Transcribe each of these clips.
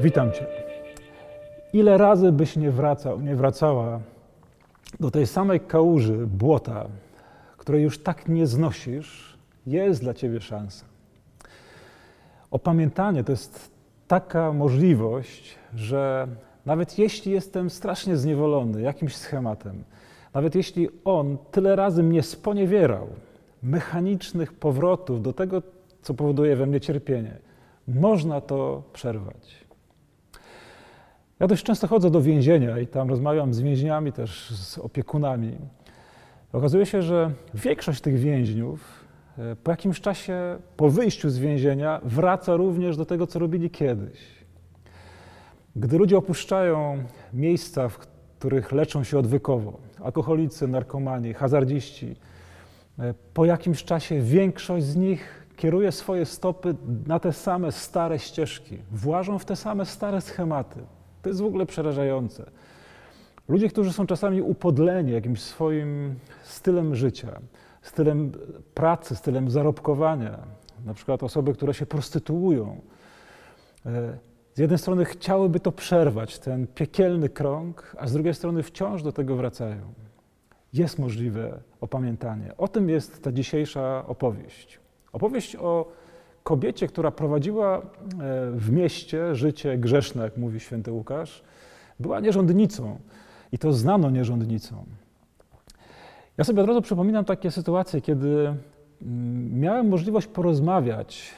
Witam Cię. Ile razy byś nie wracał, nie wracała do tej samej kałuży, błota, której już tak nie znosisz, jest dla Ciebie szansa. Opamiętanie to jest taka możliwość, że nawet jeśli jestem strasznie zniewolony jakimś schematem, nawet jeśli on tyle razy mnie sponiewierał, mechanicznych powrotów do tego, co powoduje we mnie cierpienie, można to przerwać. Ja dość często chodzę do więzienia i tam rozmawiam z więźniami, też z opiekunami. Okazuje się, że większość tych więźniów e, po jakimś czasie, po wyjściu z więzienia, wraca również do tego, co robili kiedyś. Gdy ludzie opuszczają miejsca, w których leczą się odwykowo, alkoholicy, narkomani, hazardziści, e, po jakimś czasie większość z nich kieruje swoje stopy na te same stare ścieżki, włażą w te same stare schematy. To jest w ogóle przerażające. Ludzie, którzy są czasami upodleni jakimś swoim stylem życia, stylem pracy, stylem zarobkowania, na przykład osoby, które się prostytuują, e, z jednej strony chciałyby to przerwać, ten piekielny krąg, a z drugiej strony wciąż do tego wracają. Jest możliwe opamiętanie. O tym jest ta dzisiejsza opowieść. Opowieść o kobiecie, która prowadziła e, w mieście życie grzeszne, jak mówi święty Łukasz, była nierządnicą i to znano nierządnicą. Ja sobie od razu przypominam takie sytuacje, kiedy mm, miałem możliwość porozmawiać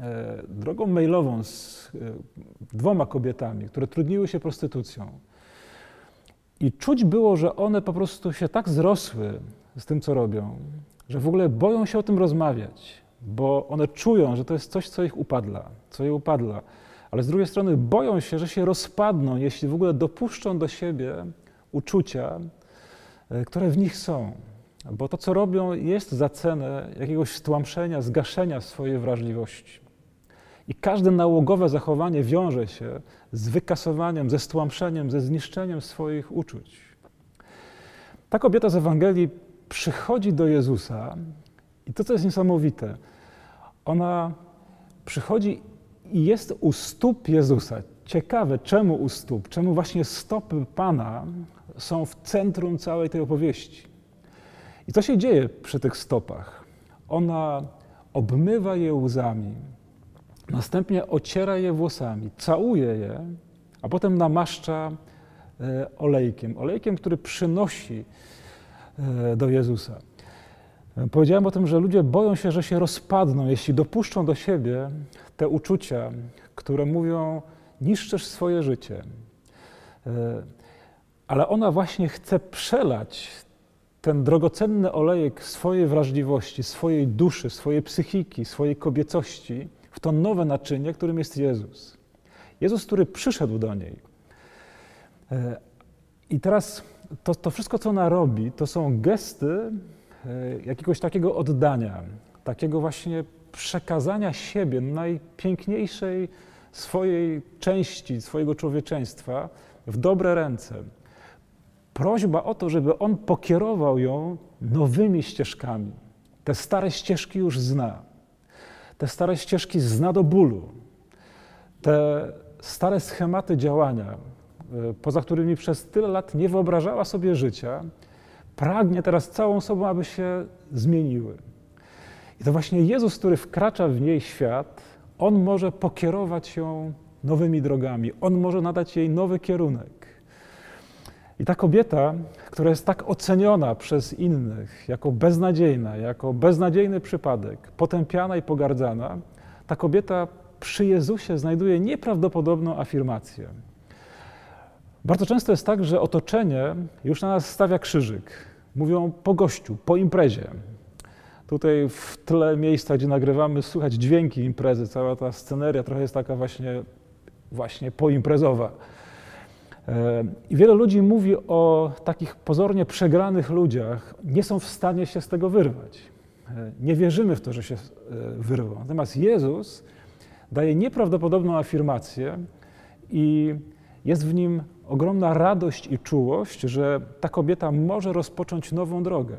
e, drogą mailową z e, dwoma kobietami, które trudniły się prostytucją. I czuć było, że one po prostu się tak zrosły z tym, co robią, że w ogóle boją się o tym rozmawiać bo one czują, że to jest coś, co ich upadla, co je upadla. Ale z drugiej strony boją się, że się rozpadną, jeśli w ogóle dopuszczą do siebie uczucia, e, które w nich są. Bo to, co robią, jest za cenę jakiegoś stłamszenia, zgaszenia swojej wrażliwości. I każde nałogowe zachowanie wiąże się z wykasowaniem, ze stłamszeniem, ze zniszczeniem swoich uczuć. Ta kobieta z Ewangelii przychodzi do Jezusa i to, co jest niesamowite, ona przychodzi i jest u stóp Jezusa. Ciekawe, czemu u stóp, czemu właśnie stopy Pana są w centrum całej tej opowieści. I co się dzieje przy tych stopach? Ona obmywa je łzami, następnie ociera je włosami, całuje je, a potem namaszcza e, olejkiem. Olejkiem, który przynosi e, do Jezusa. Powiedziałem o tym, że ludzie boją się, że się rozpadną, jeśli dopuszczą do siebie te uczucia, które mówią: niszczysz swoje życie. E, ale ona właśnie chce przelać ten drogocenny olejek swojej wrażliwości, swojej duszy, swojej psychiki, swojej kobiecości w to nowe naczynie, którym jest Jezus. Jezus, który przyszedł do niej. E, I teraz to, to wszystko, co ona robi, to są gesty, jakiegoś takiego oddania, takiego właśnie przekazania siebie, najpiękniejszej swojej części, swojego człowieczeństwa w dobre ręce. Prośba o to, żeby on pokierował ją nowymi ścieżkami. Te stare ścieżki już zna. Te stare ścieżki zna do bólu. Te stare schematy działania, e, poza którymi przez tyle lat nie wyobrażała sobie życia, pragnie teraz całą sobą, aby się zmieniły. I to właśnie Jezus, który wkracza w niej świat, on może pokierować ją nowymi drogami, on może nadać jej nowy kierunek. I ta kobieta, która jest tak oceniona przez innych jako beznadziejna, jako beznadziejny przypadek, potępiana i pogardzana, ta kobieta przy Jezusie znajduje nieprawdopodobną afirmację. Bardzo często jest tak, że otoczenie już na nas stawia krzyżyk. Mówią po gościu, po imprezie. Tutaj w tle miejsca, gdzie nagrywamy, słychać dźwięki imprezy, cała ta sceneria trochę jest taka właśnie, właśnie poimprezowa. E, I wiele ludzi mówi o takich pozornie przegranych ludziach, nie są w stanie się z tego wyrwać. E, nie wierzymy w to, że się e, wyrwą. Natomiast Jezus daje nieprawdopodobną afirmację i jest w nim ogromna radość i czułość, że ta kobieta może rozpocząć nową drogę,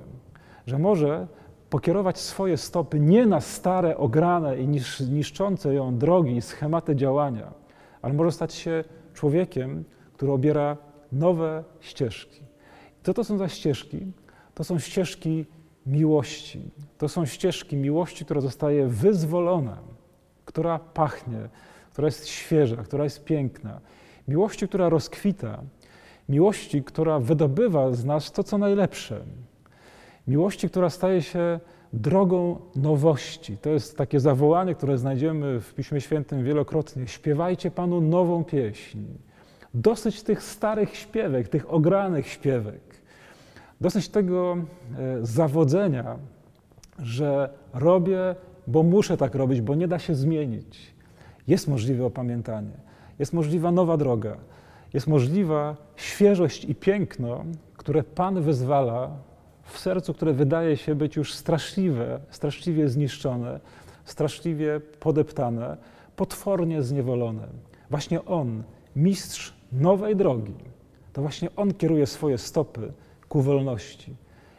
że może pokierować swoje stopy nie na stare, ograne i niszczące ją drogi i schematy działania, ale może stać się człowiekiem, który obiera nowe ścieżki. Co to są za ścieżki? To są ścieżki miłości. To są ścieżki miłości, która zostaje wyzwolona, która pachnie, która jest świeża, która jest piękna. Miłości, która rozkwita, miłości, która wydobywa z nas to, co najlepsze. Miłości, która staje się drogą nowości. To jest takie zawołanie, które znajdziemy w Piśmie Świętym wielokrotnie. Śpiewajcie Panu nową pieśń. Dosyć tych starych śpiewek, tych ogranych śpiewek. Dosyć tego e, zawodzenia, że robię, bo muszę tak robić, bo nie da się zmienić. Jest możliwe opamiętanie, jest możliwa nowa droga, jest możliwa świeżość i piękno, które Pan wyzwala w sercu, które wydaje się być już straszliwe, straszliwie zniszczone, straszliwie podeptane, potwornie zniewolone. Właśnie On, mistrz nowej drogi, to właśnie On kieruje swoje stopy ku wolności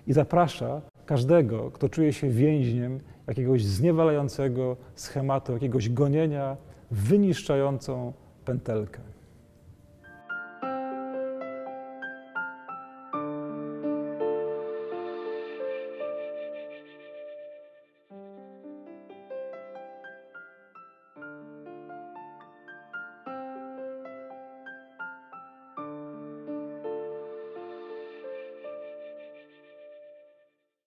i zaprasza każdego, kto czuje się więźniem jakiegoś zniewalającego schematu, jakiegoś gonienia, wyniszczającą pętelkę.